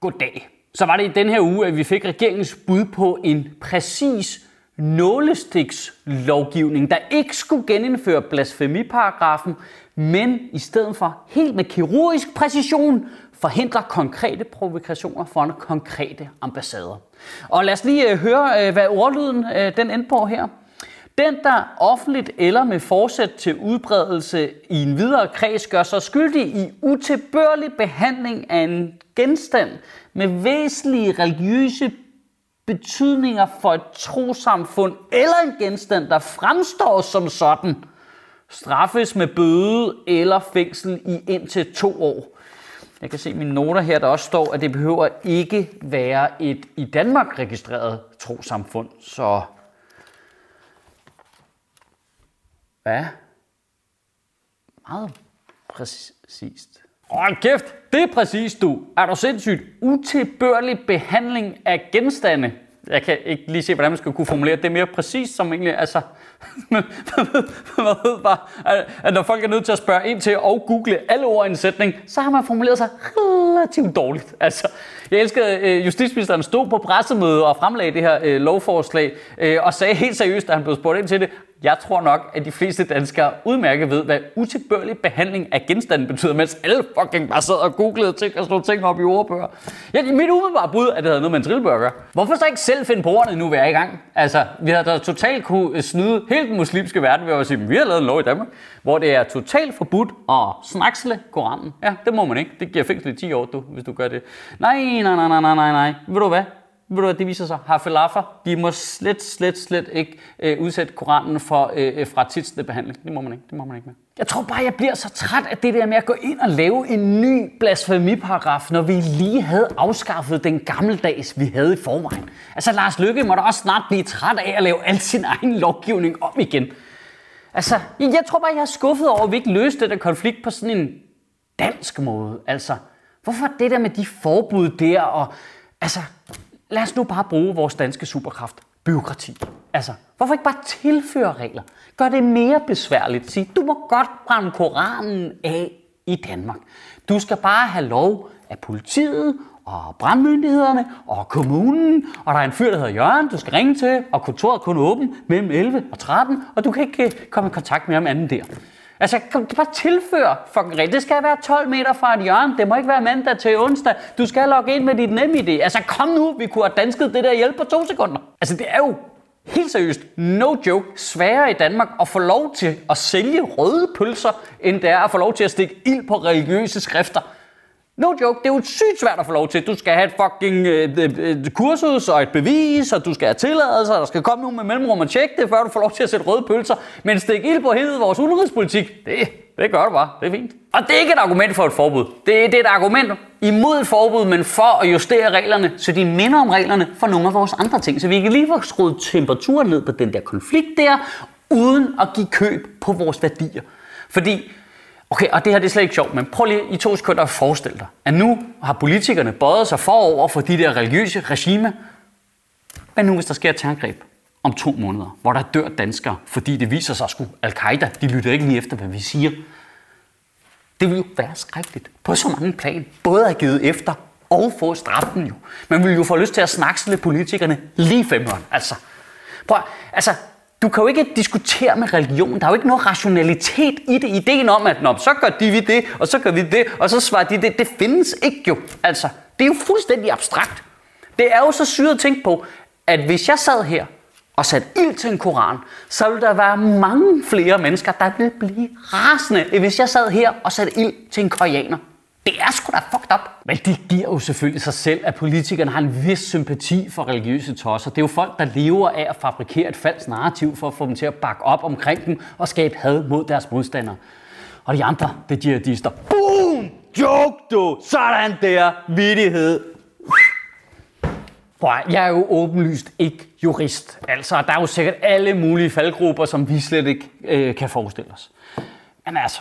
Goddag. Så var det i den her uge, at vi fik regeringens bud på en præcis nålestikslovgivning, der ikke skulle genindføre blasfemiparagrafen, men i stedet for helt med kirurgisk præcision forhindre konkrete provokationer foran konkrete ambassader. Og lad os lige øh, høre, øh, hvad ordlyden øh, den endte på her. Den, der offentligt eller med forsæt til udbredelse i en videre kreds, gør sig skyldig i utilbørlig behandling af en genstand med væsentlige religiøse betydninger for et trosamfund eller en genstand, der fremstår som sådan, straffes med bøde eller fængsel i indtil to år. Jeg kan se mine noter her, der også står, at det behøver ikke være et i Danmark registreret trosamfund. Så Ja. Meget præcist. Hold kæft, det er præcis du. Er du sindssygt utilbørlig behandling af genstande? Jeg kan ikke lige se, hvordan man skal kunne formulere det mere præcist, som egentlig, altså, men man ved bare, at når folk er nødt til at spørge ind til og google alle ord i en sætning, så har man formuleret sig relativt dårligt. Altså, jeg elskede, at øh, justitsministeren stod på pressemødet og fremlagde det her øh, lovforslag, øh, og sagde helt seriøst, da han blev spurgt ind til det, jeg tror nok, at de fleste danskere udmærket ved, hvad utilbørlig behandling af genstanden betyder, mens alle fucking bare sad og googlede ting og slog ting op i ordbøger. Ja, mit umiddelbare bud, at det havde noget med en trillebørger. Hvorfor så ikke selv finde på ordene nu, vi er i gang? Altså, vi havde da totalt kunne øh, snyde hele den muslimske verden ved at sige, at vi har lavet en lov i Danmark, hvor det er totalt forbudt at snaksle Koranen. Ja, det må man ikke. Det giver fængsel i 10 år, du, hvis du gør det. Nej, nej, nej, nej, nej, nej. Ved du hvad? Ved du hvad det viser sig? Hafelafa, de må slet, slet, slet ikke øh, udsætte Koranen for øh, øh fra behandling. Det må man ikke. Det må man ikke med. Jeg tror bare, jeg bliver så træt af det der med at gå ind og lave en ny blasfemiparagraf, når vi lige havde afskaffet den gammeldags, vi havde i forvejen. Altså Lars Lykke må da også snart blive træt af at lave al sin egen lovgivning om igen. Altså, jeg tror bare, jeg er skuffet over, at vi ikke løste den konflikt på sådan en dansk måde. Altså, hvorfor det der med de forbud der, og altså, lad os nu bare bruge vores danske superkraft, byråkrati. Altså, hvorfor ikke bare tilføre regler? Gør det mere besværligt. Sig, du må godt brænde Koranen af i Danmark. Du skal bare have lov af politiet og brandmyndighederne og kommunen, og der er en fyr, der hedder Jørgen, du skal ringe til, og kontoret er kun åben mellem 11 og 13, og du kan ikke øh, komme i kontakt med ham anden der. Altså, kan du bare tilføre fucking rigtigt. Det skal være 12 meter fra et hjørne. Det må ikke være mandag til onsdag. Du skal logge ind med dit NemID. Altså, kom nu. Vi kunne have dansket det der hjælp på to sekunder. Altså, det er jo helt seriøst, no joke, sværere i Danmark at få lov til at sælge røde pølser, end det er at få lov til at stikke ild på religiøse skrifter. No joke, det er jo sygt svært at få lov til. Du skal have et fucking øh, øh, øh kursus og et bevis, og du skal have tilladelse, og der skal komme nogen med mellemrum og tjekke det, før du får lov til at sætte røde pølser. Men stik ild på hele vores udenrigspolitik, det, det gør du bare. Det er fint. Og det er ikke et argument for et forbud. Det, det er et argument imod et forbud, men for at justere reglerne, så de minder om reglerne for nogle af vores andre ting. Så vi kan lige få skruet temperaturen ned på den der konflikt der, uden at give køb på vores værdier. Fordi Okay, og det her det er slet ikke sjovt, men prøv lige i to sekunder at forestille dig, at nu har politikerne bøjet sig forover for de der religiøse regime. Men nu hvis der sker et terrorangreb om to måneder, hvor der dør danskere, fordi det viser sig at al-Qaida, de lytter ikke lige efter, hvad vi siger. Det vil jo være skrækkeligt på så mange plan. Både at givet efter og få straffen jo. Man vil jo få lyst til at snakke lidt politikerne lige femeren. Altså, prøv, altså du kan jo ikke diskutere med religion. Der er jo ikke noget rationalitet i det. Ideen om, at Nå, så gør de vi det, og så gør vi det, og så svarer de det. Det findes ikke jo. Altså, det er jo fuldstændig abstrakt. Det er jo så syret at tænke på, at hvis jeg sad her og satte ild til en koran, så ville der være mange flere mennesker, der ville blive rasende, hvis jeg sad her og satte ild til en koreaner. Det er sgu da fucked up. Men det giver jo selvfølgelig sig selv, at politikerne har en vis sympati for religiøse tosser. Det er jo folk, der lever af at fabrikere et falsk narrativ for at få dem til at bakke op omkring dem og skabe had mod deres modstandere. Og de andre, det er jihadister. Boom! Joke, du! Sådan der! Vittighed! Prøv, jeg er jo åbenlyst ikke jurist. Altså, der er jo sikkert alle mulige faldgrupper, som vi slet ikke øh, kan forestille os. Men altså,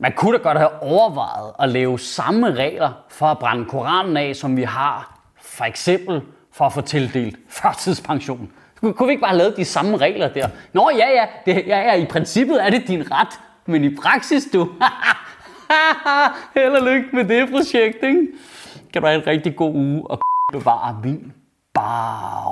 man kunne da godt have overvejet at lave samme regler for at brænde Koranen af, som vi har for eksempel for at få tildelt førtidspension. Kunne vi ikke bare lave de samme regler der? Nå ja, ja, det, ja, ja, i princippet er det din ret, men i praksis du... Held og lykke med det projekt, ikke? kan du have en rigtig god uge, og bevare min bare.